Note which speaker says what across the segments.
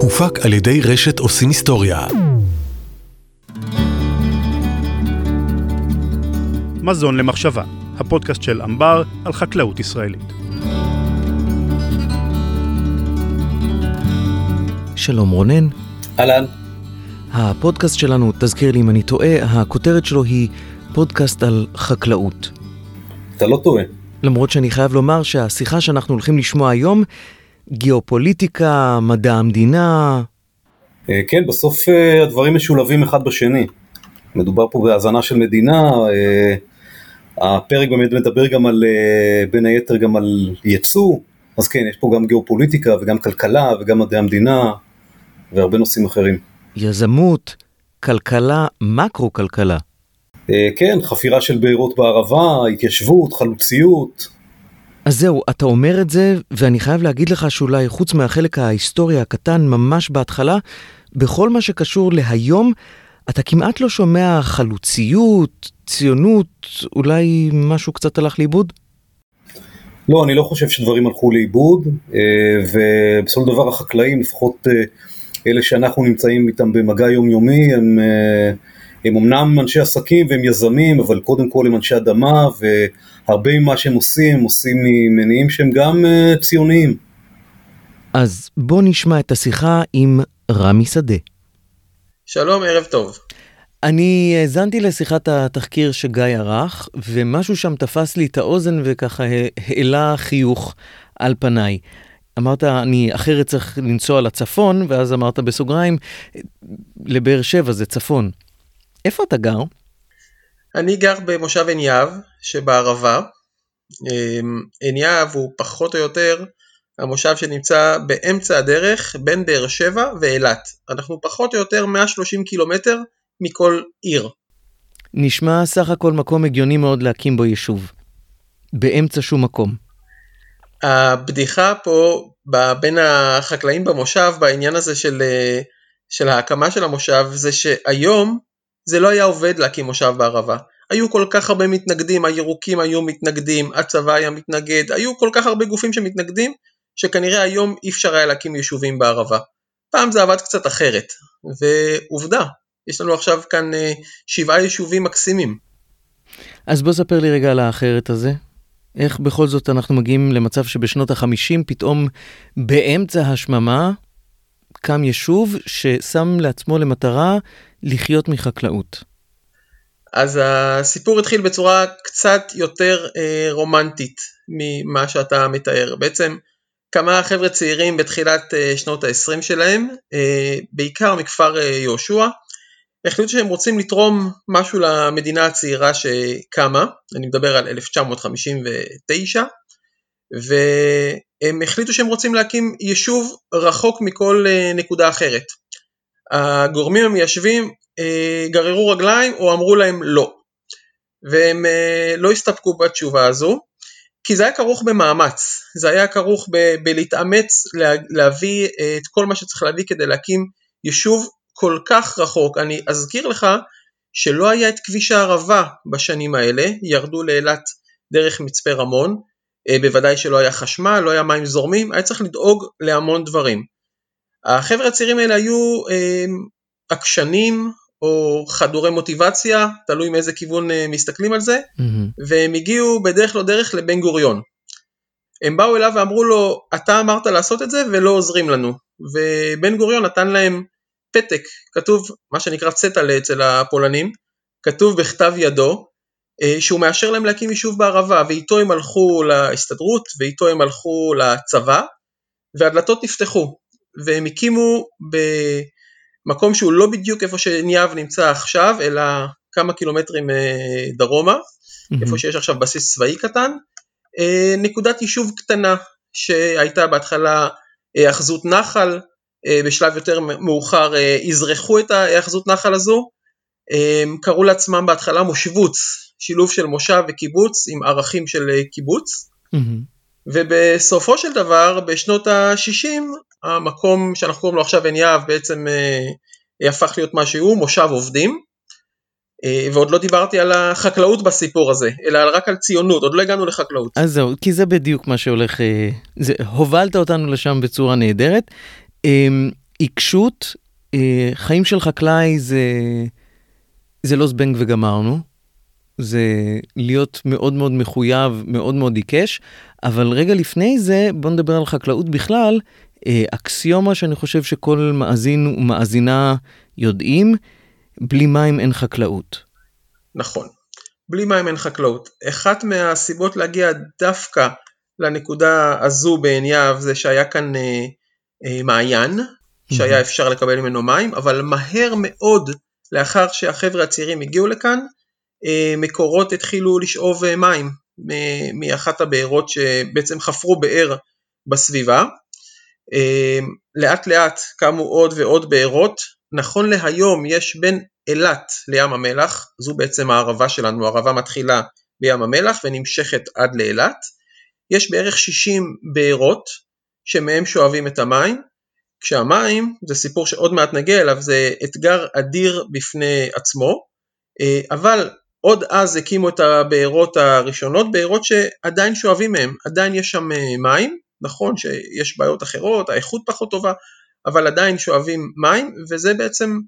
Speaker 1: הופק על ידי רשת עושים היסטוריה.
Speaker 2: מזון למחשבה, הפודקאסט של אמבר על חקלאות ישראלית.
Speaker 3: שלום רונן.
Speaker 4: אהלן.
Speaker 3: הפודקאסט שלנו, תזכיר לי אם אני טועה, הכותרת שלו היא פודקאסט על חקלאות.
Speaker 4: אתה לא טועה.
Speaker 3: למרות שאני חייב לומר שהשיחה שאנחנו הולכים לשמוע היום, גיאופוליטיקה, מדע המדינה...
Speaker 4: אה, כן, בסוף אה, הדברים משולבים אחד בשני. מדובר פה בהאזנה של מדינה, אה, הפרק באמת מדבר גם על, בין היתר גם על ייצוא, אז כן, יש פה גם גיאופוליטיקה וגם כלכלה וגם מדעי המדינה והרבה נושאים אחרים.
Speaker 3: יזמות, כלכלה, מקרו-כלכלה.
Speaker 4: כן, חפירה של בארות בערבה, התיישבות, חלוציות.
Speaker 3: אז זהו, אתה אומר את זה, ואני חייב להגיד לך שאולי חוץ מהחלק ההיסטורי הקטן ממש בהתחלה, בכל מה שקשור להיום, אתה כמעט לא שומע חלוציות, ציונות, אולי משהו קצת הלך לאיבוד?
Speaker 4: לא, אני לא חושב שדברים הלכו לאיבוד, אה, ובסופו של דבר החקלאים, לפחות אה, אלה שאנחנו נמצאים איתם במגע יומיומי, הם, אה, הם אמנם אנשי עסקים והם יזמים, אבל קודם כל הם אנשי אדמה, והרבה ממה שהם עושים, הם עושים ממניעים שהם גם ציוניים.
Speaker 3: אז בוא נשמע את השיחה עם רמי שדה.
Speaker 5: שלום, ערב טוב.
Speaker 3: אני האזנתי לשיחת התחקיר שגיא ערך, ומשהו שם תפס לי את האוזן וככה העלה חיוך על פניי. אמרת, אני אחרת צריך לנסוע לצפון, ואז אמרת בסוגריים, לבאר שבע זה צפון. איפה אתה גר?
Speaker 5: אני גר במושב עין יהב שבערבה. אמ, עין יהב הוא פחות או יותר המושב שנמצא באמצע הדרך בין באר שבע ואילת. אנחנו פחות או יותר 130 קילומטר מכל עיר.
Speaker 3: נשמע סך הכל מקום הגיוני מאוד להקים בו יישוב. באמצע שום מקום.
Speaker 5: הבדיחה פה בין החקלאים במושב בעניין הזה של, של ההקמה של המושב זה שהיום זה לא היה עובד להקים מושב בערבה. היו כל כך הרבה מתנגדים, הירוקים היו מתנגדים, הצבא היה מתנגד, היו כל כך הרבה גופים שמתנגדים, שכנראה היום אי אפשר היה להקים יישובים בערבה. פעם זה עבד קצת אחרת, ועובדה, יש לנו עכשיו כאן אה, שבעה יישובים מקסימים.
Speaker 3: אז בוא ספר לי רגע על האחרת הזה. איך בכל זאת אנחנו מגיעים למצב שבשנות החמישים פתאום באמצע השממה קם יישוב ששם לעצמו למטרה לחיות מחקלאות.
Speaker 5: אז הסיפור התחיל בצורה קצת יותר אה, רומנטית ממה שאתה מתאר. בעצם כמה חבר'ה צעירים בתחילת אה, שנות ה-20 שלהם, אה, בעיקר מכפר אה, יהושע, החליטו שהם רוצים לתרום משהו למדינה הצעירה שקמה, אני מדבר על 1959, והם החליטו שהם רוצים להקים יישוב רחוק מכל נקודה אחרת. הגורמים המיישבים גררו רגליים או אמרו להם לא, והם לא הסתפקו בתשובה הזו, כי זה היה כרוך במאמץ, זה היה כרוך ב- בלהתאמץ להביא את כל מה שצריך להביא כדי להקים יישוב כל כך רחוק. אני אזכיר לך שלא היה את כביש הערבה בשנים האלה, ירדו לאילת דרך מצפה רמון, אה, בוודאי שלא היה חשמל, לא היה מים זורמים, היה צריך לדאוג להמון דברים. החבר'ה הצעירים האלה היו אה, עקשנים, או חדורי מוטיבציה, תלוי מאיזה כיוון אה, מסתכלים על זה, mm-hmm. והם הגיעו בדרך לא דרך לבן גוריון. הם באו אליו ואמרו לו, אתה אמרת לעשות את זה ולא עוזרים לנו. ובן גוריון נתן להם פתק, כתוב מה שנקרא צטלה אצל הפולנים, כתוב בכתב ידו, אה, שהוא מאשר להם להקים יישוב בערבה, ואיתו הם הלכו להסתדרות, ואיתו הם הלכו לצבא, והדלתות נפתחו, והם הקימו ב... מקום שהוא לא בדיוק איפה שניאב נמצא עכשיו, אלא כמה קילומטרים אה, דרומה, mm-hmm. איפה שיש עכשיו בסיס צבאי קטן, אה, נקודת יישוב קטנה שהייתה בהתחלה היאחזות נחל, אה, בשלב יותר מאוחר אזרחו את ההיאחזות נחל הזו, קראו לעצמם בהתחלה מושבוץ, שילוב של מושב וקיבוץ עם ערכים של קיבוץ, mm-hmm. ובסופו של דבר בשנות ה-60 המקום שאנחנו קוראים לו עכשיו עין יהב בעצם אה, הפך להיות מה שהוא, מושב עובדים. אה, ועוד לא דיברתי על החקלאות בסיפור הזה, אלא רק על ציונות, עוד לא הגענו לחקלאות.
Speaker 3: אז זהו, כי זה בדיוק מה שהולך, אה, זה, הובלת אותנו לשם בצורה נהדרת. אמ, עיקשות, אה, חיים של חקלאי זה, זה לא זבנג וגמרנו, זה להיות מאוד מאוד מחויב, מאוד מאוד עיקש, אבל רגע לפני זה, בוא נדבר על חקלאות בכלל, אה, אקסיומה שאני חושב שכל מאזין ומאזינה יודעים, בלי מים אין חקלאות.
Speaker 5: נכון, בלי מים אין חקלאות. אחת מהסיבות להגיע דווקא לנקודה הזו בעין יהב זה שהיה כאן אה, אה, מעיין, שהיה אפשר לקבל ממנו מים, אבל מהר מאוד לאחר שהחבר'ה הצעירים הגיעו לכאן, מקורות התחילו לשאוב אה, מים מאחת הבארות שבעצם חפרו באר בסביבה. אה, לאט לאט קמו עוד ועוד בארות, נכון להיום יש בין אילת לים המלח, זו בעצם הערבה שלנו, הערבה מתחילה בים המלח ונמשכת עד לאילת, יש בערך 60 בארות שמהם שואבים את המים, כשהמים, זה סיפור שעוד מעט נגיע אליו, זה אתגר אדיר בפני עצמו, אבל עוד אז הקימו את הבארות הראשונות, בארות שעדיין שואבים מהם, עדיין יש שם אה, מים, נכון שיש בעיות אחרות, האיכות פחות טובה, אבל עדיין שואבים מים, וזה בעצם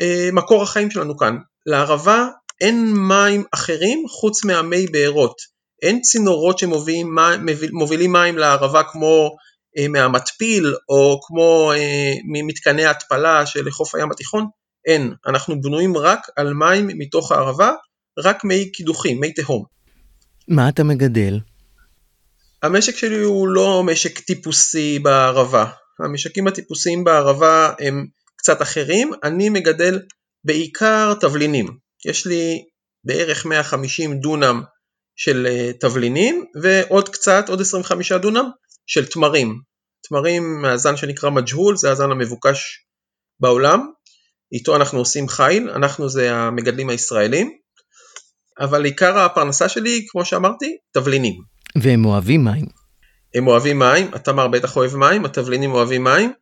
Speaker 5: אה, מקור החיים שלנו כאן. לערבה אין מים אחרים חוץ מהמי בארות. אין צינורות שמובילים מים לערבה כמו אה, מהמתפיל או כמו אה, ממתקני התפלה של חוף הים התיכון, אין. אנחנו בנויים רק על מים מתוך הערבה רק מי קידוחים, מי תהום.
Speaker 3: מה אתה מגדל?
Speaker 5: המשק שלי הוא לא משק טיפוסי בערבה. המשקים הטיפוסיים בערבה הם קצת אחרים. אני מגדל בעיקר תבלינים. יש לי בערך 150 דונם של אה, תבלינים ועוד קצת, עוד 25 דונם של תמרים. תמרים מהזן שנקרא מג'הול, זה הזן המבוקש בעולם. איתו אנחנו עושים חיל, אנחנו זה המגדלים הישראלים. אבל עיקר הפרנסה שלי, כמו שאמרתי, תבלינים.
Speaker 3: והם אוהבים מים.
Speaker 5: הם אוהבים מים, התמר בטח אוהב מים, התבלינים אוהבים מים.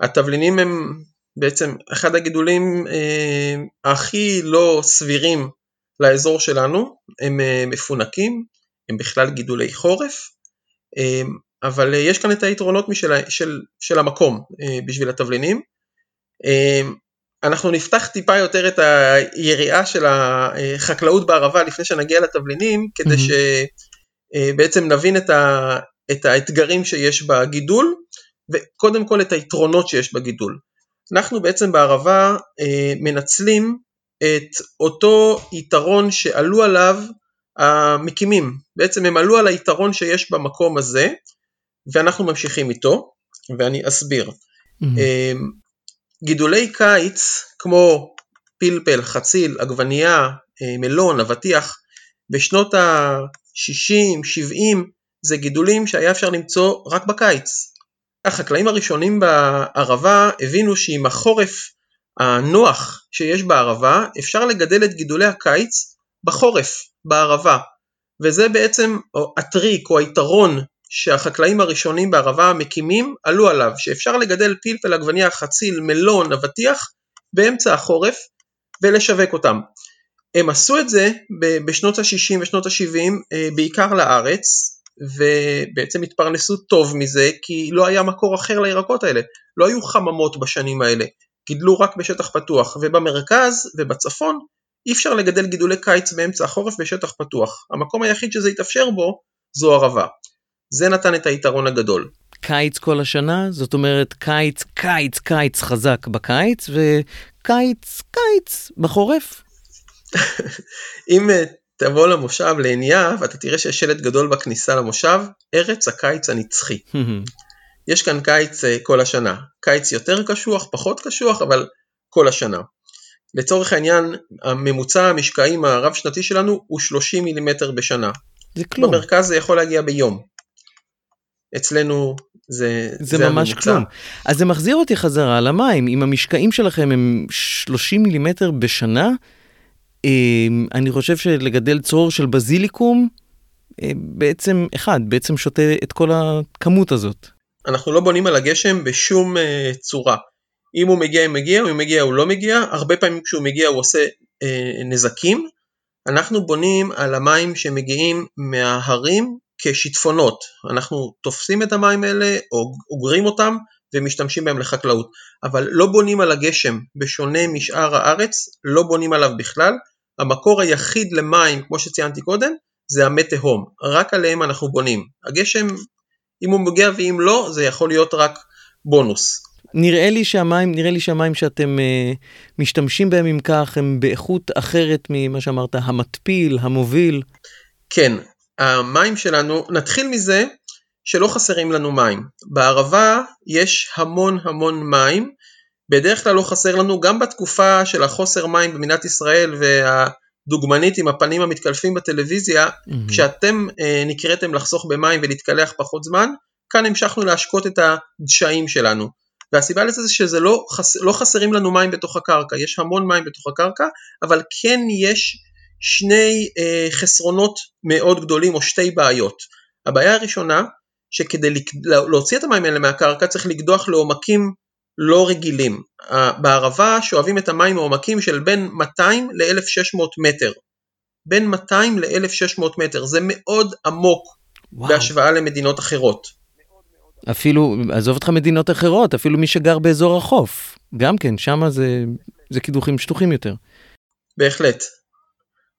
Speaker 5: התבלינים הם בעצם אחד הגידולים אה, הכי לא סבירים לאזור שלנו, הם אה, מפונקים, הם בכלל גידולי חורף, אה, אבל אה, יש כאן את היתרונות משל, של, של המקום אה, בשביל התבלינים. אה, אנחנו נפתח טיפה יותר את היריעה של החקלאות בערבה לפני שנגיע לתבלינים, כדי. שבעצם נבין את, ה, את האתגרים שיש בגידול, וקודם כל את היתרונות שיש בגידול. אנחנו בעצם בערבה אה, מנצלים את אותו יתרון שעלו עליו המקימים, בעצם הם עלו על היתרון שיש במקום הזה, ואנחנו ממשיכים איתו, ואני אסביר. Mm-hmm. גידולי קיץ כמו פלפל, חציל, עגבנייה, אה, מלון, אבטיח, בשנות ה-60, 70, זה גידולים שהיה אפשר למצוא רק בקיץ. החקלאים הראשונים בערבה הבינו שעם החורף הנוח שיש בערבה, אפשר לגדל את גידולי הקיץ בחורף, בערבה. וזה בעצם הטריק או היתרון שהחקלאים הראשונים בערבה המקימים עלו עליו, שאפשר לגדל פלפל, עגבניה, חציל, מלון, אבטיח באמצע החורף ולשווק אותם. הם עשו את זה בשנות ה-60 ושנות ה-70 אה, בעיקר לארץ, ובעצם התפרנסו טוב מזה, כי לא היה מקור אחר לירקות האלה. לא היו חממות בשנים האלה, גידלו רק בשטח פתוח, ובמרכז ובצפון אי אפשר לגדל גידולי קיץ באמצע החורף בשטח פתוח. המקום היחיד שזה התאפשר בו זו ערבה. זה נתן את היתרון הגדול.
Speaker 3: קיץ כל השנה, זאת אומרת קיץ, קיץ, קיץ חזק בקיץ, וקיץ, קיץ בחורף.
Speaker 5: אם אה, תבוא למושב לענייה, ואתה תראה שיש שלט גדול בכניסה למושב, ארץ הקיץ הנצחי. יש כאן קיץ אה, כל השנה. קיץ יותר קשוח, פחות קשוח, אבל כל השנה. לצורך העניין, הממוצע המשקעים הרב שנתי שלנו הוא 30 מילימטר בשנה.
Speaker 3: זה כלום.
Speaker 5: במרכז זה יכול להגיע ביום. אצלנו זה,
Speaker 3: זה, זה ממש הממוצע. כלום. אז זה מחזיר אותי חזרה למים. אם המשקעים שלכם הם 30 מילימטר בשנה, אמ, אני חושב שלגדל צרור של בזיליקום, אה, בעצם אחד, בעצם שותה את כל הכמות הזאת.
Speaker 5: אנחנו לא בונים על הגשם בשום uh, צורה. אם הוא מגיע, הוא מגיע, אם מגיע, הוא לא מגיע. הרבה פעמים כשהוא מגיע הוא עושה uh, נזקים. אנחנו בונים על המים שמגיעים מההרים כשיטפונות. אנחנו תופסים את המים האלה, או אוגרים אותם, ומשתמשים בהם לחקלאות, אבל לא בונים על הגשם, בשונה משאר הארץ, לא בונים עליו בכלל. המקור היחיד למים, כמו שציינתי קודם, זה המי תהום, רק עליהם אנחנו בונים. הגשם, אם הוא מגיע ואם לא, זה יכול להיות רק בונוס.
Speaker 3: נראה לי שהמים, נראה לי שהמים שאתם uh, משתמשים בהם אם כך, הם באיכות אחרת ממה שאמרת, המתפיל, המוביל.
Speaker 5: כן, המים שלנו, נתחיל מזה שלא חסרים לנו מים. בערבה יש המון המון מים, בדרך כלל לא חסר לנו, גם בתקופה של החוסר מים במדינת ישראל והדוגמנית עם הפנים המתקלפים בטלוויזיה, mm-hmm. כשאתם אה, נקראתם לחסוך במים ולהתקלח פחות זמן, כאן המשכנו להשקות את הדשאים שלנו. והסיבה לזה זה שזה לא, חס, לא חסרים לנו מים בתוך הקרקע, יש המון מים בתוך הקרקע, אבל כן יש שני אה, חסרונות מאוד גדולים או שתי בעיות. הבעיה הראשונה, שכדי להוציא את המים האלה מהקרקע צריך לקדוח לעומקים לא רגילים. בערבה שואבים את המים מעומקים של בין 200 ל-1600 מטר. בין 200 ל-1600 מטר, זה מאוד עמוק וואו. בהשוואה למדינות אחרות.
Speaker 3: אפילו, עזוב אותך מדינות אחרות, אפילו מי שגר באזור החוף, גם כן, שם זה, זה קידוחים שטוחים יותר.
Speaker 5: בהחלט.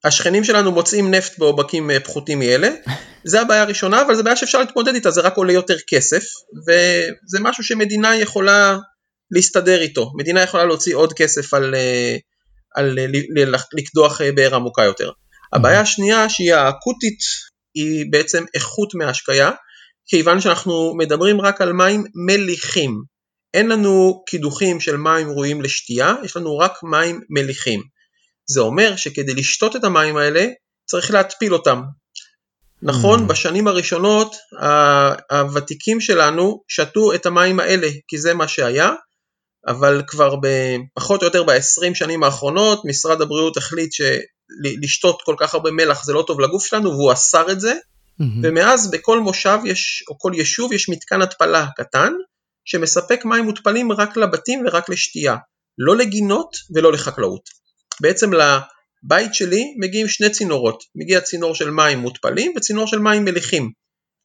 Speaker 5: השכנים שלנו מוצאים נפט בעובקים אה, פחותים מאלה, זה הבעיה הראשונה, אבל זו בעיה שאפשר להתמודד איתה, זה רק עולה יותר כסף, וזה משהו שמדינה יכולה להסתדר איתו. מדינה יכולה להוציא עוד כסף על, אה, על, על לקדוח אה, באר עמוקה יותר. הבעיה השנייה, שהיא האקוטית, היא בעצם איכות מהשקיה, כיוון שאנחנו מדברים רק על מים מליחים. אין לנו קידוחים של מים ראויים לשתייה, יש לנו רק מים מליחים. זה אומר שכדי לשתות את המים האלה, צריך להתפיל אותם. נכון, mm. בשנים הראשונות הוותיקים שלנו שתו את המים האלה, כי זה מה שהיה, אבל כבר פחות או יותר ב-20 שנים האחרונות, משרד הבריאות החליט שלשתות כל כך הרבה מלח זה לא טוב לגוף שלנו, והוא אסר את זה, mm-hmm. ומאז בכל מושב יש, או כל יישוב יש מתקן התפלה קטן, שמספק מים מותפלים רק לבתים ורק לשתייה, לא לגינות ולא לחקלאות. בעצם לבית שלי מגיעים שני צינורות, מגיע צינור של מים מותפלים וצינור של מים מליחים,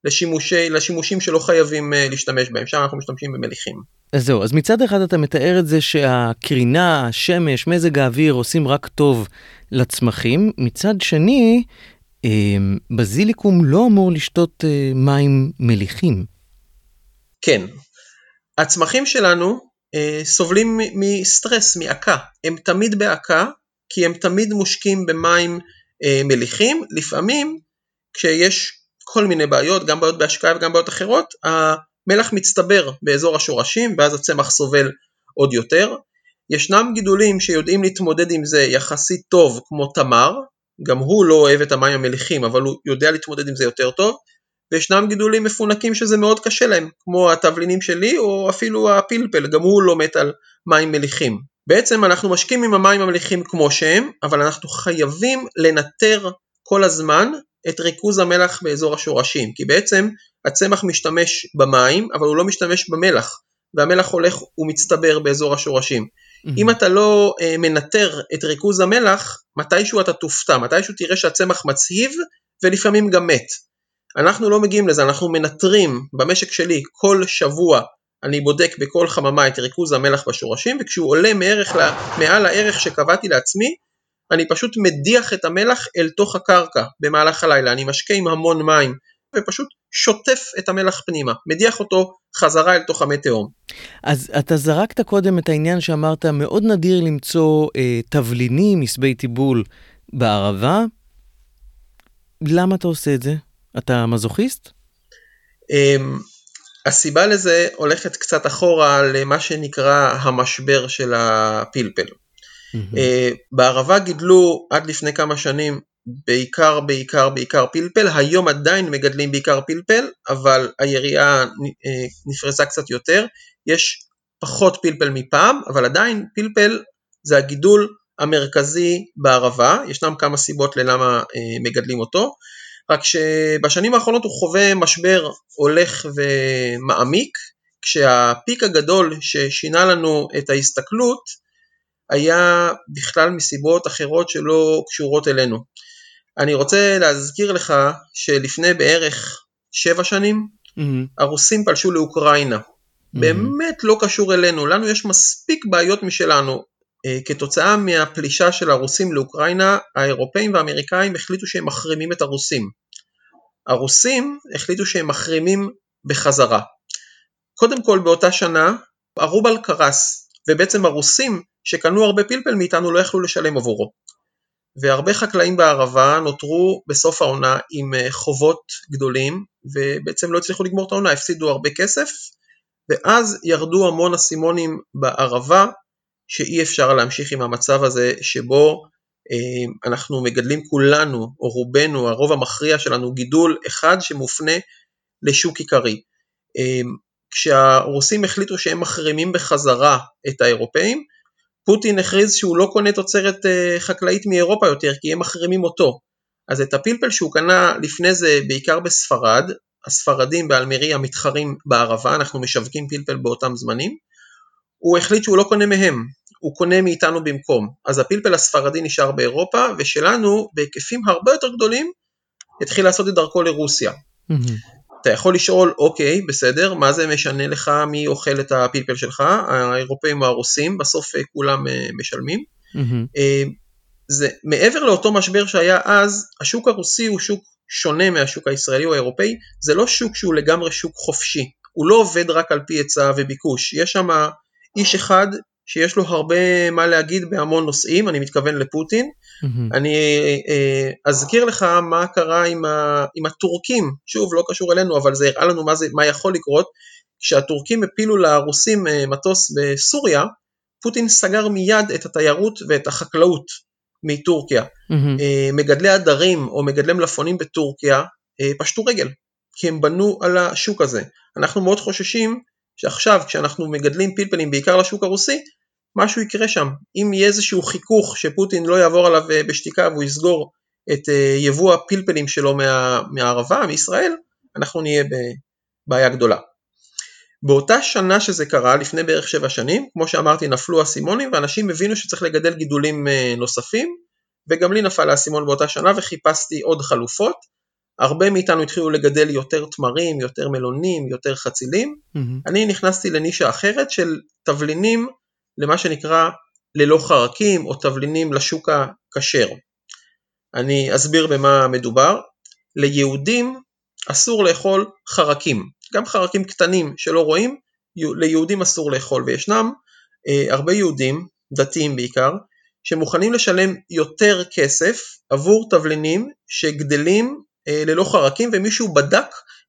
Speaker 5: לשימושי, לשימושים שלא חייבים uh, להשתמש בהם, שם אנחנו משתמשים במליחים.
Speaker 3: אז זהו, אז מצד אחד אתה מתאר את זה שהקרינה, השמש, מזג האוויר עושים רק טוב לצמחים, מצד שני, אה, בזיליקום לא אמור לשתות אה, מים מליחים.
Speaker 5: כן, הצמחים שלנו אה, סובלים מסטרס, מעקה, הם תמיד בעקה, כי הם תמיד מושקים במים אה, מליחים, לפעמים כשיש כל מיני בעיות, גם בעיות בהשקעה וגם בעיות אחרות, המלח מצטבר באזור השורשים ואז הצמח סובל עוד יותר. ישנם גידולים שיודעים להתמודד עם זה יחסית טוב כמו תמר, גם הוא לא אוהב את המים המליחים אבל הוא יודע להתמודד עם זה יותר טוב, וישנם גידולים מפונקים שזה מאוד קשה להם, כמו התבלינים שלי או אפילו הפלפל, גם הוא לא מת על מים מליחים. בעצם אנחנו משקים עם המים המליחים כמו שהם, אבל אנחנו חייבים לנטר כל הזמן את ריכוז המלח באזור השורשים, כי בעצם הצמח משתמש במים, אבל הוא לא משתמש במלח, והמלח הולך ומצטבר באזור השורשים. Mm-hmm. אם אתה לא uh, מנטר את ריכוז המלח, מתישהו אתה תופתע, מתישהו תראה שהצמח מצהיב ולפעמים גם מת. אנחנו לא מגיעים לזה, אנחנו מנטרים במשק שלי כל שבוע, אני בודק בכל חממה את ריכוז המלח בשורשים, וכשהוא עולה מערך, מעל הערך שקבעתי לעצמי, אני פשוט מדיח את המלח אל תוך הקרקע במהלך הלילה, אני משקה עם המון מים, ופשוט שוטף את המלח פנימה, מדיח אותו חזרה אל תוך המי תהום.
Speaker 3: אז אתה זרקת קודם את העניין שאמרת, מאוד נדיר למצוא אה, תבלינים, מסבי טיבול בערבה. למה אתה עושה את זה? אתה מזוכיסט?
Speaker 5: Um, הסיבה לזה הולכת קצת אחורה למה שנקרא המשבר של הפלפל. Mm-hmm. בערבה גידלו עד לפני כמה שנים בעיקר בעיקר בעיקר פלפל, היום עדיין מגדלים בעיקר פלפל, אבל היריעה uh, נפרסה קצת יותר, יש פחות פלפל מפעם, אבל עדיין פלפל זה הגידול המרכזי בערבה, ישנם כמה סיבות ללמה uh, מגדלים אותו, רק שבשנים האחרונות הוא חווה משבר הולך ומעמיק, כשהפיק הגדול ששינה לנו את ההסתכלות היה בכלל מסיבות אחרות שלא קשורות אלינו. אני רוצה להזכיר לך שלפני בערך שבע שנים mm-hmm. הרוסים פלשו לאוקראינה. באמת לא קשור אלינו, לנו יש מספיק בעיות משלנו. אה, כתוצאה מהפלישה של הרוסים לאוקראינה, האירופאים והאמריקאים החליטו שהם מחרימים את הרוסים. הרוסים החליטו שהם מחרימים בחזרה. קודם כל באותה שנה הרובל קרס, ובעצם הרוסים שקנו הרבה פלפל מאיתנו לא יכלו לשלם עבורו. והרבה חקלאים בערבה נותרו בסוף העונה עם אה, חובות גדולים, ובעצם לא הצליחו לגמור את העונה, הפסידו הרבה כסף, ואז ירדו המון אסימונים בערבה, שאי אפשר להמשיך עם המצב הזה שבו אה, אנחנו מגדלים כולנו, או רובנו, הרוב המכריע שלנו, גידול אחד שמופנה לשוק עיקרי. אה, כשהרוסים החליטו שהם מחרימים בחזרה את האירופאים, פוטין הכריז שהוא לא קונה תוצרת אה, חקלאית מאירופה יותר, כי הם מחרימים אותו. אז את הפלפל שהוא קנה לפני זה בעיקר בספרד, הספרדים באלמריה מתחרים בערבה, אנחנו משווקים פלפל באותם זמנים, הוא החליט שהוא לא קונה מהם, הוא קונה מאיתנו במקום. אז הפלפל הספרדי נשאר באירופה, ושלנו בהיקפים הרבה יותר גדולים התחיל לעשות את דרכו לרוסיה. אתה יכול לשאול, אוקיי, בסדר, מה זה משנה לך מי אוכל את הפלפל שלך, האירופאים או הרוסים, בסוף אה, כולם אה, משלמים. Mm-hmm. זה, מעבר לאותו משבר שהיה אז, השוק הרוסי הוא שוק שונה מהשוק הישראלי או האירופאי, זה לא שוק שהוא לגמרי שוק חופשי, הוא לא עובד רק על פי היצע וביקוש, יש שם איש אחד שיש לו הרבה מה להגיד בהמון נושאים, אני מתכוון לפוטין. Mm-hmm. אני אה, אזכיר לך מה קרה עם, ה, עם הטורקים, שוב, לא קשור אלינו, אבל זה הראה לנו מה, זה, מה יכול לקרות. כשהטורקים הפילו לרוסים אה, מטוס בסוריה, פוטין סגר מיד את התיירות ואת החקלאות מטורקיה. Mm-hmm. מגדלי הדרים או מגדלי מלפונים בטורקיה פשטו רגל, כי הם בנו על השוק הזה. אנחנו מאוד חוששים שעכשיו כשאנחנו מגדלים פלפלים בעיקר לשוק הרוסי, משהו יקרה שם. אם יהיה איזשהו חיכוך שפוטין לא יעבור עליו אה, בשתיקה והוא יסגור את אה, יבוא הפלפלים שלו מה, מהערבה, מישראל, אנחנו נהיה בבעיה גדולה. באותה שנה שזה קרה, לפני בערך שבע שנים, כמו שאמרתי, נפלו אסימונים ואנשים הבינו שצריך לגדל גידולים אה, נוספים, וגם לי נפל האסימון באותה שנה וחיפשתי עוד חלופות. הרבה מאיתנו התחילו לגדל יותר תמרים, יותר מלונים, יותר חצילים. Mm-hmm. אני נכנסתי לנישה אחרת של תבלינים למה שנקרא ללא חרקים או תבלינים לשוק הכשר. אני אסביר במה מדובר. ליהודים אסור לאכול חרקים, גם חרקים קטנים שלא רואים, ליהודים אסור לאכול, וישנם אה, הרבה יהודים, דתיים בעיקר, שמוכנים לשלם יותר כסף עבור תבלינים שגדלים ללא חרקים ומישהו בדק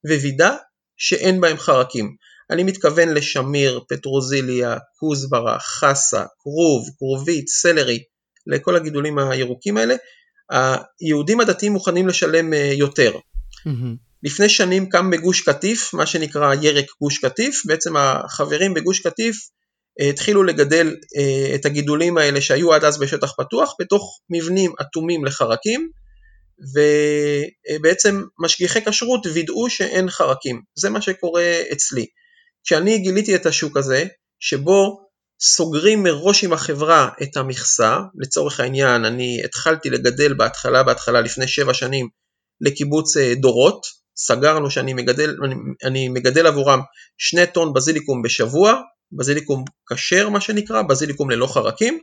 Speaker 5: ווידא שאין בהם חרקים. אני מתכוון לשמיר, פטרוזיליה, כוסברה, חסה, כרוב, כרובית, סלרי, לכל הגידולים הירוקים האלה. היהודים הדתיים מוכנים לשלם אה, יותר. Mm-hmm. לפני שנים קם בגוש קטיף, מה שנקרא ירק גוש קטיף, בעצם החברים בגוש קטיף אה, התחילו לגדל את הגידולים האלה שהיו עד אז בשטח פתוח בתוך מבנים אטומים לחרקים, ובעצם משגיחי כשרות וידאו שאין חרקים, זה מה שקורה אצלי. כשאני גיליתי את השוק הזה, שבו סוגרים מראש עם החברה את המכסה, לצורך העניין אני התחלתי לגדל בהתחלה, בהתחלה לפני שבע שנים לקיבוץ אה, דורות, סגרנו שאני מגדל, אני, אני מגדל עבורם שני טון בזיליקום בשבוע, בזיליקום כשר מה שנקרא, בזיליקום ללא חרקים,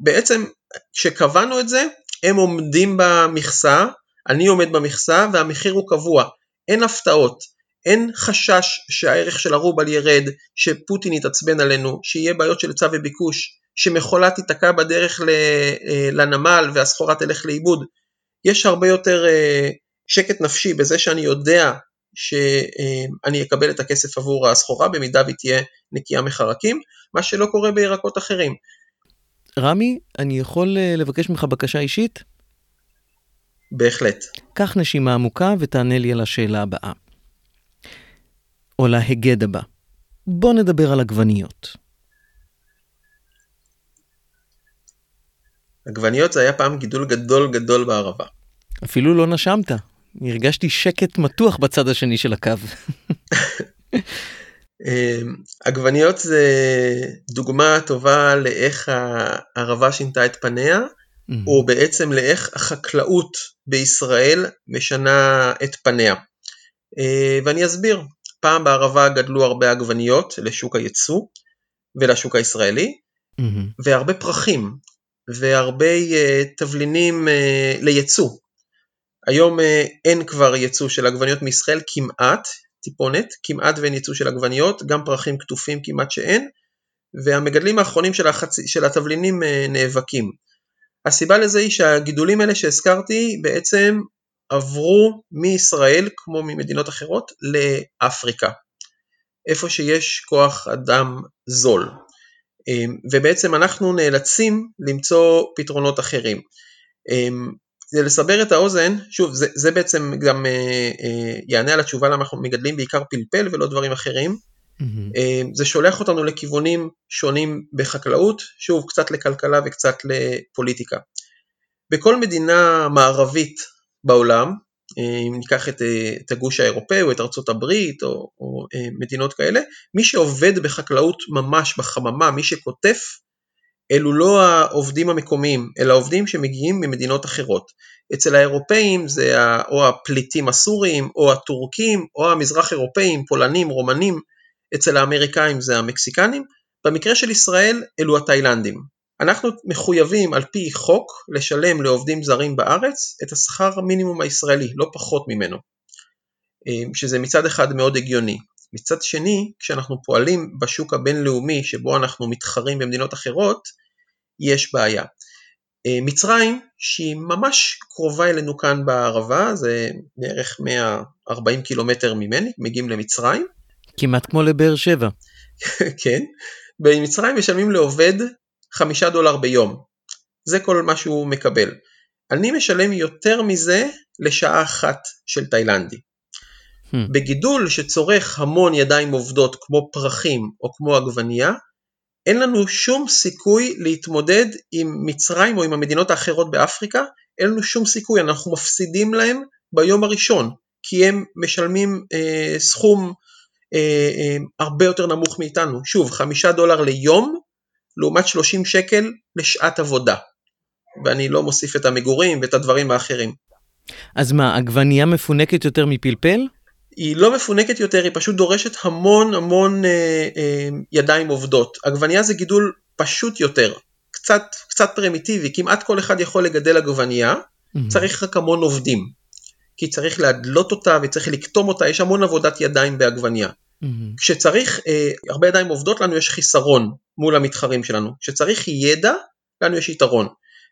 Speaker 5: בעצם כשקבענו את זה הם עומדים במכסה, אני עומד במכסה והמחיר הוא קבוע, אין הפתעות, אין חשש שהערך של הרובל ירד, שפוטין יתעצבן עלינו, שיהיה בעיות של היצע וביקוש, שמכולה תיתקע בדרך אה, לנמל והסחורה תלך לאיבוד. יש הרבה יותר אה, שקט נפשי בזה שאני יודע שאני אה, אקבל את הכסף עבור הסחורה במידה והיא תהיה נקייה מחרקים, מה שלא קורה בירקות אחרים.
Speaker 3: רמי, אני יכול אה, לבקש ממך בקשה אישית?
Speaker 5: בהחלט.
Speaker 3: קח נשימה עמוקה ותענה לי על השאלה הבאה. או להיגד הבא. בוא נדבר על עגבניות.
Speaker 5: עגבניות זה היה פעם גידול גדול גדול בערבה.
Speaker 3: אפילו לא נשמת. הרגשתי שקט מתוח בצד השני של הקו.
Speaker 5: אמ, עגבניות זה דוגמה טובה לאיך הערבה שינתה את פניה, mm-hmm. או בעצם לאיך החקלאות בישראל משנה את פניה. אה, ואני אסביר. פעם בערבה גדלו הרבה עגבניות לשוק הייצוא ולשוק הישראלי,
Speaker 3: מהמם.
Speaker 5: והרבה פרחים והרבה uh, תבלינים uh, לייצוא. היום uh, אין כבר ייצוא של עגבניות מישראל כמעט, טיפונת, כמעט ואין ייצוא של עגבניות, גם פרחים כתופים כמעט שאין, והמגדלים האחרונים של, החצ... של התבלינים uh, נאבקים. הסיבה לזה היא שהגידולים האלה שהזכרתי בעצם עברו מישראל, כמו ממדינות אחרות, לאפריקה, איפה שיש כוח אדם זול. אמ, ובעצם אנחנו נאלצים למצוא פתרונות אחרים. כדי לסבר את האוזן, שוב, זה, זה בעצם גם אה, אה, יענה על התשובה למה אנחנו מגדלים בעיקר פלפל ולא דברים אחרים.
Speaker 3: מהמם.
Speaker 5: אמ, זה שולח אותנו לכיוונים שונים בחקלאות, שוב, קצת לכלכלה וקצת לפוליטיקה. בכל מדינה מערבית בעולם, אם ניקח את, אה, את הגוש האירופאי או את ארצות הברית או, או אה, מדינות כאלה, מי שעובד בחקלאות ממש בחממה, מי שקוטף, אלו לא העובדים המקומיים, אלא עובדים שמגיעים ממדינות אחרות. אצל האירופאים זה או הפליטים הסורים, או הטורקים, או המזרח אירופאים, פולנים, רומנים, אצל האמריקאים זה המקסיקנים, במקרה של ישראל אלו התאילנדים. אנחנו מחויבים על פי חוק לשלם לעובדים זרים בארץ את השכר מינימום הישראלי, לא פחות ממנו, אה, שזה מצד אחד מאוד הגיוני. מצד שני, כשאנחנו פועלים בשוק הבינלאומי שבו אנחנו מתחרים במדינות אחרות, יש בעיה. אה, מצרים, שהיא ממש קרובה אלינו כאן בערבה, זה בערך 140 קילומטר ממני, מגיעים למצרים,
Speaker 3: כמעט כמו לבאר שבע.
Speaker 5: כן, במצרים משלמים לעובד חמישה דולר ביום, זה כל מה שהוא מקבל. אני משלם יותר מזה לשעה אחת של תאילנדי.
Speaker 3: Hmm.
Speaker 5: בגידול שצורך המון ידיים עובדות כמו פרחים או כמו עגבנייה, אין לנו שום סיכוי להתמודד עם מצרים או עם המדינות האחרות באפריקה, אין לנו שום סיכוי, אנחנו מפסידים להם ביום הראשון, כי הם משלמים אה, סכום אה, אה, הרבה יותר נמוך מאיתנו. שוב, חמישה דולר ליום, לעומת 30 שקל לשעת עבודה. ואני לא מוסיף את המגורים ואת הדברים האחרים.
Speaker 3: אז מה, עגבנייה מפונקת יותר מפלפל?
Speaker 5: היא לא מפונקת יותר, היא פשוט דורשת המון המון אה, אה, ידיים עובדות. עגבנייה זה גידול פשוט יותר, קצת, קצת פרימיטיבי, כמעט כל אחד יכול לגדל עגבנייה,
Speaker 3: מהמם.
Speaker 5: צריך רק המון עובדים. כי צריך להדלות אותה וצריך לקטום אותה, יש המון עבודת ידיים בעגבנייה.
Speaker 3: מהמם.
Speaker 5: כשצריך אה, הרבה ידיים עובדות לנו יש חיסרון מול המתחרים שלנו. כשצריך ידע, לנו יש יתרון.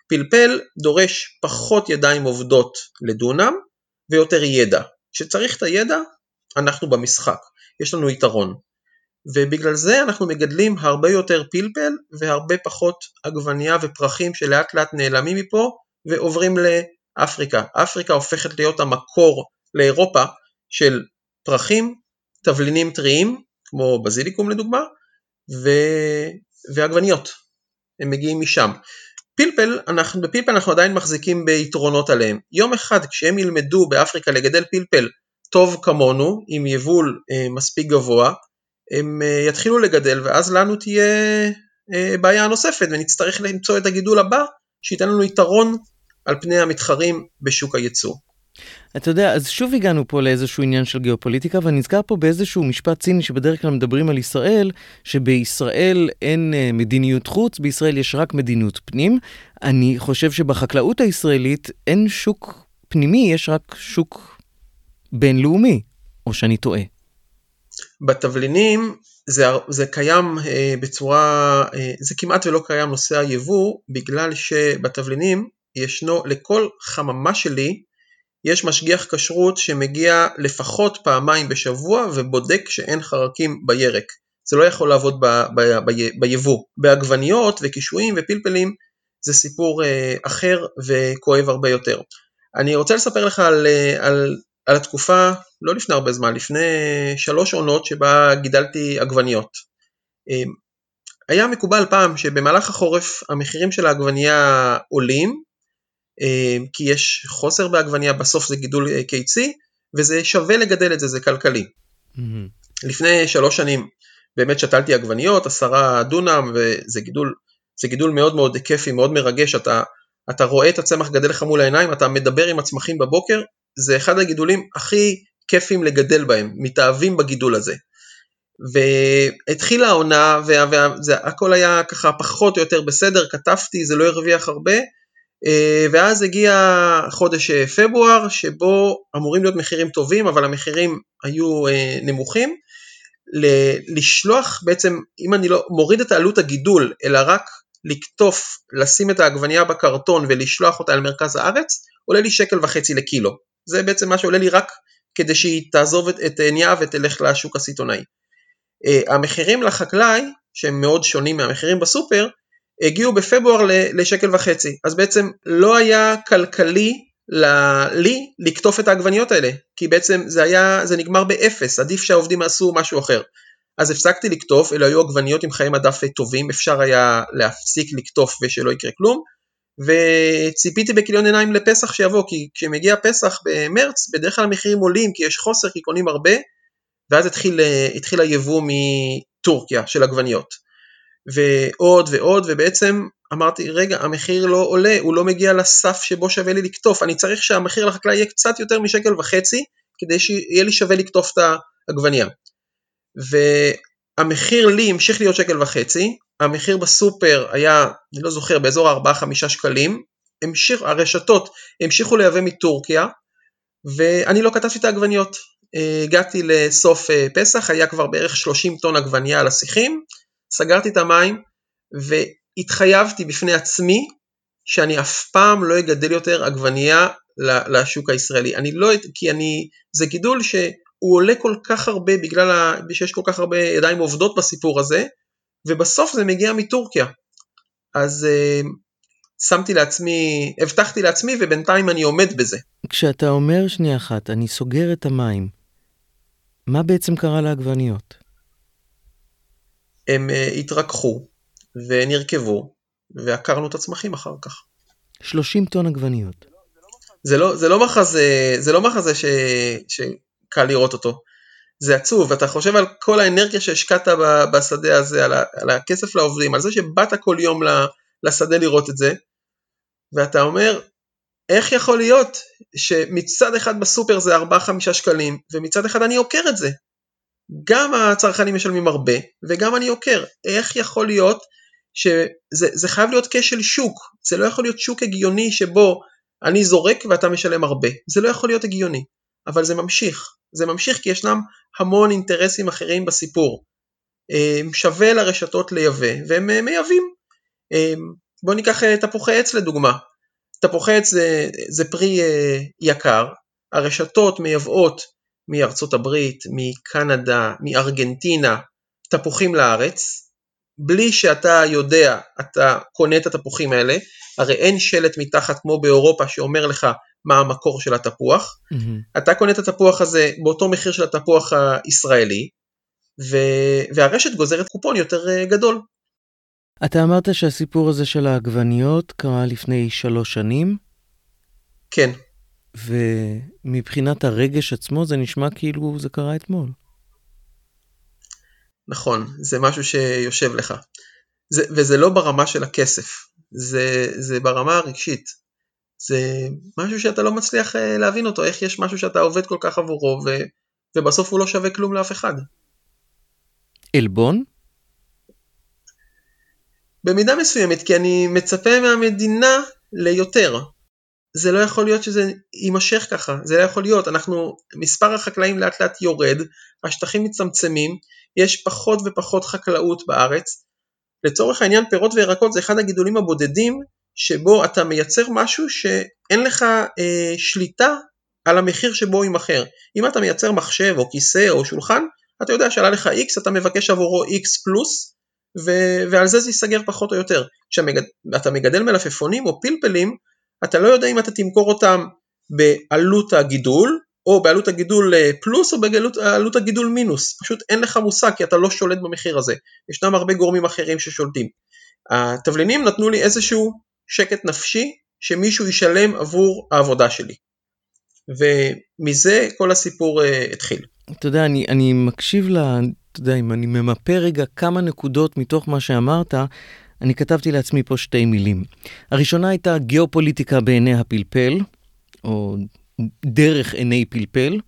Speaker 5: פלפל דורש פחות ידיים עובדות לדונם ויותר ידע. כשצריך את הידע, אנחנו במשחק, יש לנו יתרון. ובגלל זה אנחנו מגדלים הרבה יותר פלפל והרבה פחות עגבנייה ופרחים שלאט לאט נעלמים מפה ועוברים לאפריקה. אפריקה הופכת להיות המקור לאירופה של פרחים, תבלינים טריים, כמו בזיליקום לדוגמה, ו... ועגבניות. הם מגיעים משם. פלפל, אנחנו, בפלפל אנחנו עדיין מחזיקים ביתרונות עליהם. יום אחד כשהם ילמדו באפריקה לגדל פלפל טוב כמונו, עם יבול אה, מספיק גבוה, הם אה, יתחילו לגדל ואז לנו תהיה אה, בעיה נוספת ונצטרך למצוא את הגידול הבא שייתן לנו יתרון על פני המתחרים בשוק הייצוא.
Speaker 3: אתה יודע, אז שוב הגענו פה לאיזשהו עניין של גיאופוליטיקה, ואני נזכר פה באיזשהו משפט ציני שבדרך כלל מדברים על ישראל, שבישראל אין אה, מדיניות חוץ, בישראל יש רק מדיניות פנים. אני חושב שבחקלאות הישראלית אין שוק פנימי, יש רק שוק בינלאומי, או שאני טועה.
Speaker 5: בתבלינים זה, זה קיים אה, בצורה, אה, זה כמעט ולא קיים נושא היבוא, בגלל שבתבלינים ישנו, לכל חממה שלי יש משגיח כשרות שמגיע לפחות פעמיים בשבוע ובודק שאין חרקים בירק. זה לא יכול לעבוד ביבוא. בעגבניות וקישואים ופלפלים זה סיפור אה, אחר וכואב הרבה יותר. אני רוצה לספר לך על, אה, על, על התקופה, לא לפני הרבה זמן, לפני שלוש עונות שבה גידלתי עגבניות. אה, היה מקובל פעם שבמהלך החורף המחירים של העגבנייה עולים, כי יש חוסר בעגבנייה, בסוף זה גידול אה, קיצי, וזה שווה לגדל את זה, זה כלכלי.
Speaker 3: מהמם.
Speaker 5: לפני שלוש שנים באמת שתלתי עגבניות, עשרה דונם, וזה גידול, זה גידול מאוד מאוד כיפי, מאוד מרגש, אתה, אתה רואה את הצמח גדל לך מול העיניים, אתה מדבר עם הצמחים בבוקר, זה אחד הגידולים הכי כיפים לגדל בהם, מתאהבים בגידול הזה. והתחילה העונה והכל היה ככה פחות או יותר בסדר, כתבתי, זה לא הרוויח הרבה, ואז הגיע חודש אה, פברואר שבו אמורים להיות מחירים טובים אבל המחירים היו אה, נמוכים. לשלוח בעצם, אם אני לא מוריד את עלות הגידול אלא רק לקטוף, לשים את העגבנייה בקרטון ולשלוח אותה אל מרכז הארץ, עולה לי שקל וחצי לקילו. זה בעצם מה שעולה לי רק כדי שהיא תעזוב את עיניה ותלך לשוק הסיטונאי. המחירים לחקלאי, שהם מאוד שונים מהמחירים בסופר, הגיעו בפברואר לשקל וחצי, אז בעצם לא היה כלכלי לי לקטוף את העגבניות האלה, כי בעצם זה היה, זה נגמר באפס, עדיף שהעובדים עשו משהו אחר. אז הפסקתי לקטוף, אלה היו עגבניות עם חיי מדף טובים, אפשר היה להפסיק לקטוף ושלא יקרה כלום, וציפיתי בכיליון עיניים לפסח שיבוא, כי כשמגיע פסח במרץ, בדרך כלל המחירים עולים כי יש חוסר, כי קונים הרבה, ואז התחיל, התחיל היבוא מטורקיה של עגבניות. ועוד ועוד, ובעצם אמרתי, רגע, המחיר לא עולה, הוא לא מגיע לסף שבו שווה לי לקטוף, אני צריך שהמחיר לחקלאי יהיה קצת יותר משקל וחצי, כדי שיהיה לי שווה לקטוף את העגבנייה. והמחיר לי המשיך להיות שקל וחצי, המחיר בסופר היה, אני לא זוכר, באזור ה-4-5 שקלים, המשיך, הרשתות המשיכו לייבא מטורקיה, ואני לא כתבתי את העגבניות. הגעתי לסוף אה, פסח, היה כבר בערך 30 טון עגבנייה על השיחים, סגרתי את המים והתחייבתי בפני עצמי שאני אף פעם לא אגדל יותר עגבנייה לשוק הישראלי. אני לא, כי אני, זה גידול שהוא עולה כל כך הרבה בגלל ה, שיש כל כך הרבה ידיים עובדות בסיפור הזה, ובסוף זה מגיע מטורקיה. אז uh, שמתי לעצמי, הבטחתי לעצמי ובינתיים אני עומד בזה.
Speaker 3: כשאתה אומר שנייה אחת, אני סוגר את המים, מה בעצם קרה לעגבניות?
Speaker 5: הם אה, התרככו ונרכבו ועקרנו את הצמחים אחר כך.
Speaker 3: 30 טון עגבניות.
Speaker 5: זה לא, זה לא מחזה, זה לא מחזה ש, שקל לראות אותו. זה עצוב, אתה חושב על כל האנרגיה שהשקעת בשדה הזה, על, ה, על הכסף לעובדים, על זה שבאת כל יום לשדה לראות את זה, ואתה אומר, איך יכול להיות שמצד אחד בסופר זה 4-5 שקלים, ומצד אחד אני עוקר את זה. גם הצרכנים משלמים הרבה וגם אני עוקר. איך יכול להיות שזה חייב להיות כשל שוק, זה לא יכול להיות שוק הגיוני שבו אני זורק ואתה משלם הרבה, זה לא יכול להיות הגיוני, אבל זה ממשיך, זה ממשיך כי ישנם המון אינטרסים אחרים בסיפור. אמ, שווה לרשתות לייבא והם אה, מייבאים. אמ, בואו ניקח אה, תפוחי עץ לדוגמה. תפוחי עץ זה, זה פרי אה, יקר, הרשתות מייבאות מארצות הברית, מקנדה, מארגנטינה, תפוחים לארץ, בלי שאתה יודע, אתה קונה את התפוחים האלה, הרי אין שלט מתחת כמו באירופה שאומר לך מה המקור של התפוח, mm-hmm. אתה קונה את התפוח הזה באותו מחיר של התפוח הישראלי, ו... והרשת גוזרת קופון יותר אה, גדול.
Speaker 3: אתה אמרת שהסיפור הזה של העגבניות קרה לפני שלוש שנים?
Speaker 5: כן.
Speaker 3: ומבחינת הרגש עצמו זה נשמע כאילו זה קרה אתמול.
Speaker 5: נכון, זה משהו שיושב לך. זה, וזה לא ברמה של הכסף, זה, זה ברמה הרגשית. זה משהו שאתה לא מצליח אה, להבין אותו, איך יש משהו שאתה עובד כל כך עבורו ו, ובסוף הוא לא שווה כלום לאף אחד.
Speaker 3: עלבון?
Speaker 5: במידה מסוימת, כי אני מצפה מהמדינה ליותר. זה לא יכול להיות שזה יימשך ככה, זה לא יכול להיות, אנחנו, מספר החקלאים לאט לאט יורד, השטחים מצטמצמים, יש פחות ופחות חקלאות בארץ. לצורך העניין פירות וירקות זה אחד הגידולים הבודדים שבו אתה מייצר משהו שאין לך אה, שליטה על המחיר שבו יימכר. אם אתה מייצר מחשב או כיסא או שולחן, אתה יודע שעלה לך X, אתה מבקש עבורו X פלוס, ו- ועל זה זה ייסגר פחות או יותר. כשאתה מגדל מלפפונים או פלפלים, אתה לא יודע אם אתה תמכור אותם בעלות הגידול, או בעלות הגידול אה, פלוס או בעלות הגידול מינוס, פשוט אין לך מושג כי אתה לא שולט במחיר הזה, ישנם הרבה גורמים אחרים ששולטים. התבלינים נתנו לי איזשהו שקט נפשי שמישהו ישלם עבור העבודה שלי. ומזה כל הסיפור uh, התחיל.
Speaker 3: אתה יודע, אני, אני מקשיב ל... אתה יודע, אם אני ממפה רגע כמה נקודות מתוך מה שאמרת, אני כתבתי לעצמי פה שתי מילים. הראשונה הייתה גיאופוליטיקה בעיני הפלפל, או דרך עיני פלפל.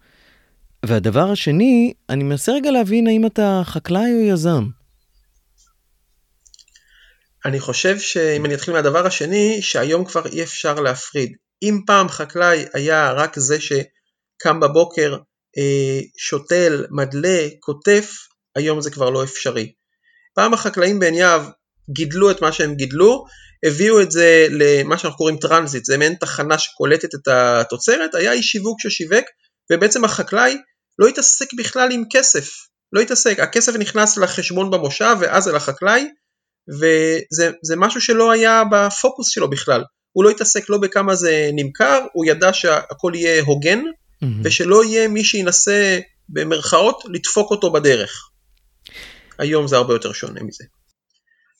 Speaker 3: והדבר השני, אני מנסה רגע להבין האם אתה חקלאי או יזם.
Speaker 5: אני חושב שאם אני אתחיל מהדבר השני, שהיום כבר אי אפשר להפריד. אם פעם חקלאי היה רק זה שקם בבוקר, אה, שותל, מדלל, קוטף, היום זה כבר לא אפשרי. פעם החקלאים בעין יהב גידלו את מה שהם גידלו, הביאו את זה למה שאנחנו קוראים טרנזיט, זה מעין תחנה שקולטת את התוצרת, היה איש שיווק ששיווק, ובעצם החקלאי לא התעסק בכלל עם כסף, לא התעסק, הכסף נכנס לחשבון במושב ואז אל החקלאי, וזה משהו שלא היה בפוקוס שלו בכלל, הוא לא התעסק לא בכמה זה נמכר, הוא ידע שהכל יהיה הוגן, mm-hmm. ושלא יהיה מי שינסה במרכאות לדפוק אותו בדרך. היום זה הרבה יותר שונה מזה.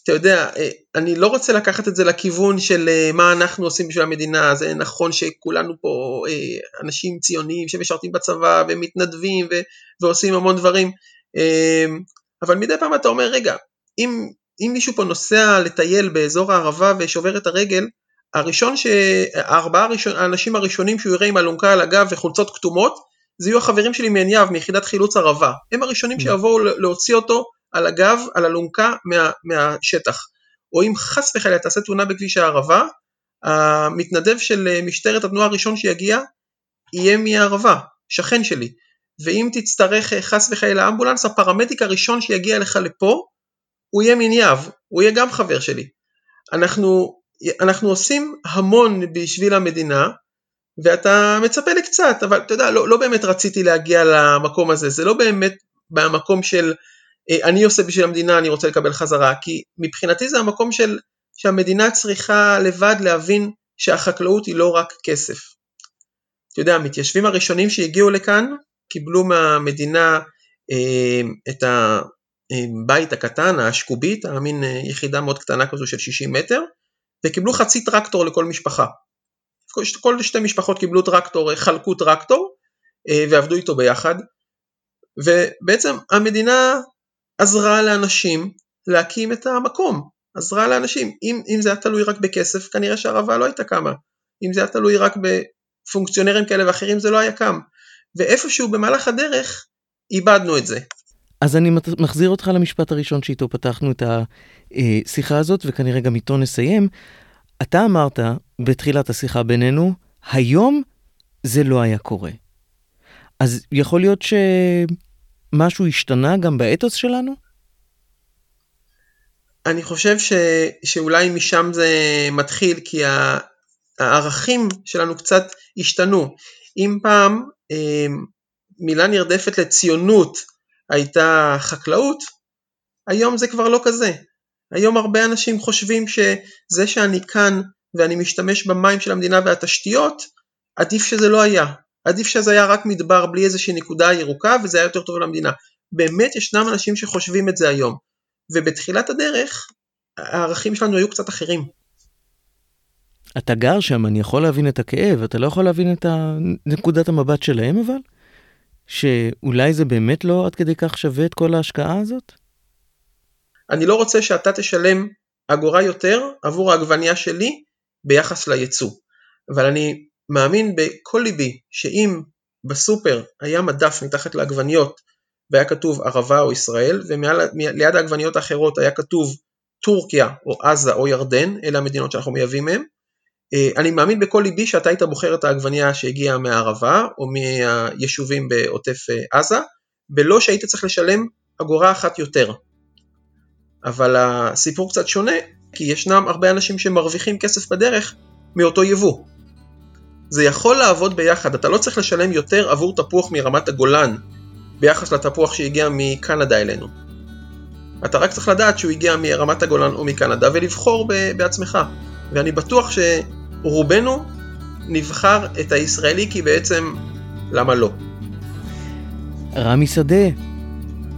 Speaker 5: אתה יודע, אה, אני לא רוצה לקחת את זה לכיוון של אה, מה אנחנו עושים בשביל המדינה, זה נכון שכולנו פה אה, אנשים ציוניים שמשרתים בצבא ומתנדבים ו- ועושים המון דברים, אבל מדי פעם אתה אומר, רגע, אם, אם מישהו פה נוסע לטייל באזור הערבה ושובר את הרגל, הראשון, ש... הארבעה הראשון, האנשים הראשונים שהוא יראה עם אלונקה על הגב וחולצות כתומות, זה יהיו החברים שלי מעין יהב, מיחידת חילוץ ערבה. הם הראשונים mm. שיבואו להוציא אותו על הגב, על אלונקה מה, מהשטח. או אם חס וחלילה תעשה תאונה בכביש הערבה, המתנדב של משטרת התנועה הראשון שיגיע יהיה מהערבה, שכן שלי. ואם תצטרך חס וחלילה אמבולנס, הפרמדיק הראשון שיגיע לך לפה, הוא יהיה מן יהב, הוא יהיה גם חבר שלי. אנחנו, אנחנו עושים המון בשביל המדינה, ואתה מצפה לקצת, אבל אתה יודע, לא, לא באמת רציתי להגיע למקום הזה, זה לא באמת במקום של אה, אני עושה בשביל המדינה, אני רוצה לקבל חזרה, כי מבחינתי זה המקום של שהמדינה צריכה לבד להבין שהחקלאות היא לא רק כסף. אתה יודע, המתיישבים הראשונים שהגיעו לכאן קיבלו מהמדינה אה, את הבית הקטן, האשקובית, המין אה, יחידה מאוד קטנה כזו של 60 מטר, וקיבלו חצי טרקטור לכל משפחה. כל שתי משפחות קיבלו טרקטור, חלקו טרקטור ועבדו איתו ביחד, ובעצם המדינה עזרה לאנשים להקים את המקום, עזרה לאנשים. אם, אם זה היה תלוי רק בכסף, כנראה שהערבה לא הייתה קמה. אם זה היה תלוי רק בפונקציונרים כאלה ואחרים, זה לא היה קם. ואיפשהו במהלך הדרך, איבדנו את זה.
Speaker 3: אז אני מחזיר אותך למשפט הראשון שאיתו פתחנו את השיחה הזאת, וכנראה גם איתו נסיים. אתה אמרת בתחילת השיחה בינינו, היום זה לא היה קורה. אז יכול להיות ש... משהו השתנה גם באתוס שלנו?
Speaker 5: אני חושב ש, שאולי משם זה מתחיל, כי הערכים שלנו קצת השתנו. אם פעם אה, מילה נרדפת לציונות הייתה חקלאות, היום זה כבר לא כזה. היום הרבה אנשים חושבים שזה שאני כאן ואני משתמש במים של המדינה והתשתיות, עדיף שזה לא היה. עדיף שזה היה רק מדבר בלי איזושהי נקודה ירוקה וזה היה יותר טוב למדינה. באמת ישנם אנשים שחושבים את זה היום. ובתחילת הדרך הערכים שלנו היו קצת אחרים.
Speaker 3: אתה גר שם, אני יכול להבין את הכאב, אתה לא יכול להבין את נקודת המבט שלהם אבל? שאולי זה באמת לא עד כדי כך שווה את כל ההשקעה הזאת?
Speaker 5: אני לא רוצה שאתה תשלם אגורה יותר עבור העגבנייה שלי ביחס ליצוא. אבל אני מאמין בכל ליבי שאם בסופר היה מדף מתחת לעגבניות והיה כתוב ערבה או ישראל וליד העגבניות האחרות היה כתוב טורקיה או עזה או ירדן, אלה המדינות שאנחנו מייבאים מהן, אה, אני מאמין בכל ליבי שאתה היית בוחר את העגבנייה שהגיעה מהערבה או מהיישובים בעוטף אה, עזה, בלא שהיית צריך לשלם אגורה אחת יותר. אבל הסיפור קצת שונה, כי ישנם הרבה אנשים שמרוויחים כסף בדרך מאותו יבוא. זה יכול לעבוד ביחד, אתה לא צריך לשלם יותר עבור תפוח מרמת הגולן ביחס לתפוח שהגיע מקנדה אלינו. אתה רק צריך לדעת שהוא הגיע מרמת הגולן או מקנדה ולבחור בעצמך. ואני בטוח שרובנו נבחר את הישראלי כי בעצם למה לא.
Speaker 3: רמי שדה,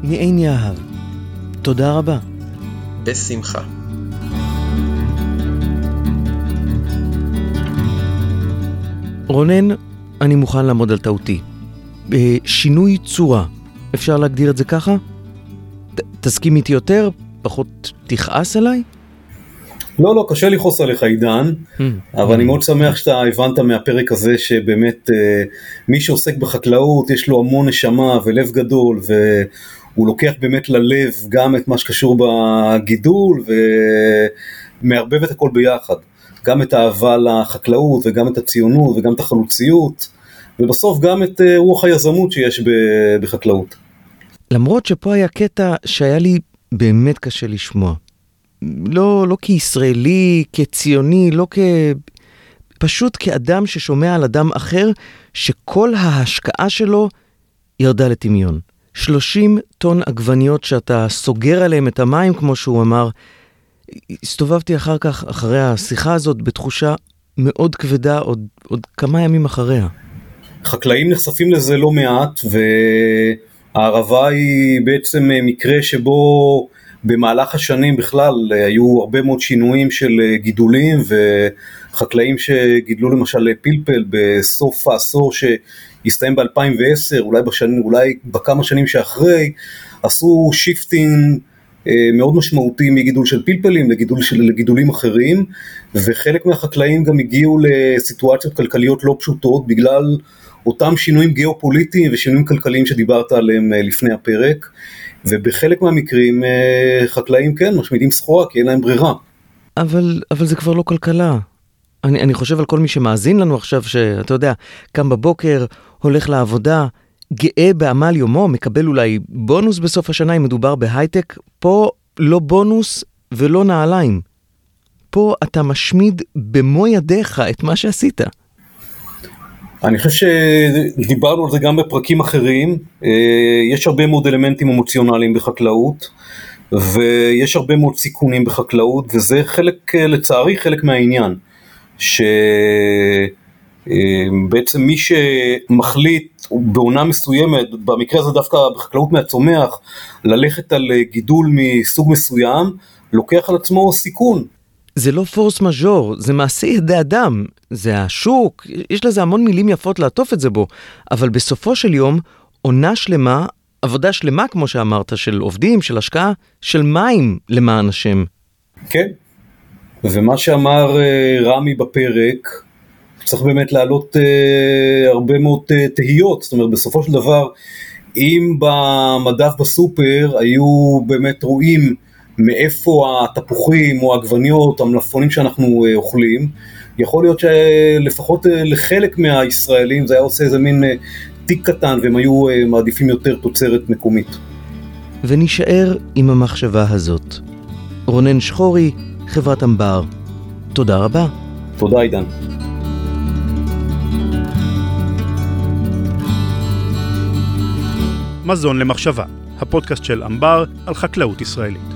Speaker 3: מעין יהב, תודה רבה.
Speaker 5: בשמחה.
Speaker 3: רונן, אני מוכן לעמוד על טעותי. שינוי צורה, אפשר להגדיר את זה ככה? ת, תסכים איתי יותר? פחות תכעס עליי?
Speaker 4: לא, לא, קשה לכעוס עליך עידן,
Speaker 3: Hmm.
Speaker 4: אבל אני מאוד שמח שאתה הבנת מהפרק הזה שבאמת אה, מי שעוסק בחקלאות יש לו המון נשמה ולב גדול והוא לוקח באמת ללב גם את מה שקשור בגידול ומערבב את הכל ביחד, גם את האהבה לחקלאות וגם את הציונות וגם את החלוציות ובסוף גם את אה, רוח היזמות שיש בחקלאות.
Speaker 3: למרות שפה היה קטע שהיה לי באמת קשה לשמוע. לא, לא כישראלי, כציוני, לא כ... פשוט כאדם ששומע על אדם אחר שכל ההשקעה שלו ירדה לטמיון. 30 טון עגבניות שאתה סוגר עליהם את המים, כמו שהוא אמר. הסתובבתי אחר כך, אחרי השיחה הזאת, בתחושה מאוד כבדה עוד, עוד כמה ימים אחריה.
Speaker 4: חקלאים נחשפים לזה לא מעט והערבה היא בעצם מקרה שבו במהלך השנים בכלל היו הרבה מאוד שינויים של גידולים וחקלאים שגידלו למשל פלפל בסוף העשור שהסתיים ב-2010 אולי, בשנים, אולי בכמה שנים שאחרי עשו shifting מאוד משמעותי מגידול של פלפלים לגידול של, לגידולים אחרים וחלק מהחקלאים גם הגיעו לסיטואציות כלכליות לא פשוטות בגלל אותם שינויים גיאופוליטיים ושינויים כלכליים שדיברת עליהם אה, לפני הפרק ובחלק מהמקרים אה, חקלאים כן משמידים סחורה כי אין להם ברירה.
Speaker 3: אבל, אבל זה כבר לא כלכלה. אני, אני חושב על כל מי שמאזין לנו עכשיו, שאתה יודע, קם בבוקר, הולך לעבודה, גאה בעמל יומו, מקבל אולי בונוס בסוף השנה אם מדובר בהייטק, פה לא בונוס ולא נעליים. פה אתה משמיד במו ידיך את מה שעשית.
Speaker 4: אני חושב שדיברנו על זה גם בפרקים אחרים, אה, יש הרבה מאוד אלמנטים אמוציונליים בחקלאות ויש הרבה מאוד סיכונים בחקלאות וזה חלק, אה, לצערי חלק מהעניין, שבעצם מי שמחליט בעונה מסוימת, במקרה הזה דווקא בחקלאות מהצומח, ללכת על גידול מסוג מסוים, לוקח על עצמו סיכון.
Speaker 3: זה לא פורס מז'ור, זה מעשה ידי אדם, זה השוק, יש לזה המון מילים יפות לעטוף את זה בו, אבל בסופו של יום, עונה שלמה, עבודה שלמה כמו שאמרת, של עובדים, של השקעה, של מים למען השם.
Speaker 4: כן, ומה שאמר uh, רמי בפרק, צריך באמת להעלות uh, הרבה מאוד uh, תהיות, זאת אומרת בסופו של דבר, אם במדף בסופר היו באמת רואים מאיפה התפוחים או העגבניות, המלפפונים שאנחנו אה, אוכלים, יכול להיות שלפחות אה, לחלק מהישראלים זה היה עושה איזה מין אה, תיק קטן והם היו מעדיפים יותר תוצרת מקומית.
Speaker 3: ונישאר עם המחשבה הזאת. רונן שחורי, חברת אמבר. תודה רבה.
Speaker 4: תודה עידן.
Speaker 2: מזון למחשבה, הפודקאסט של אמבר על חקלאות ישראלית.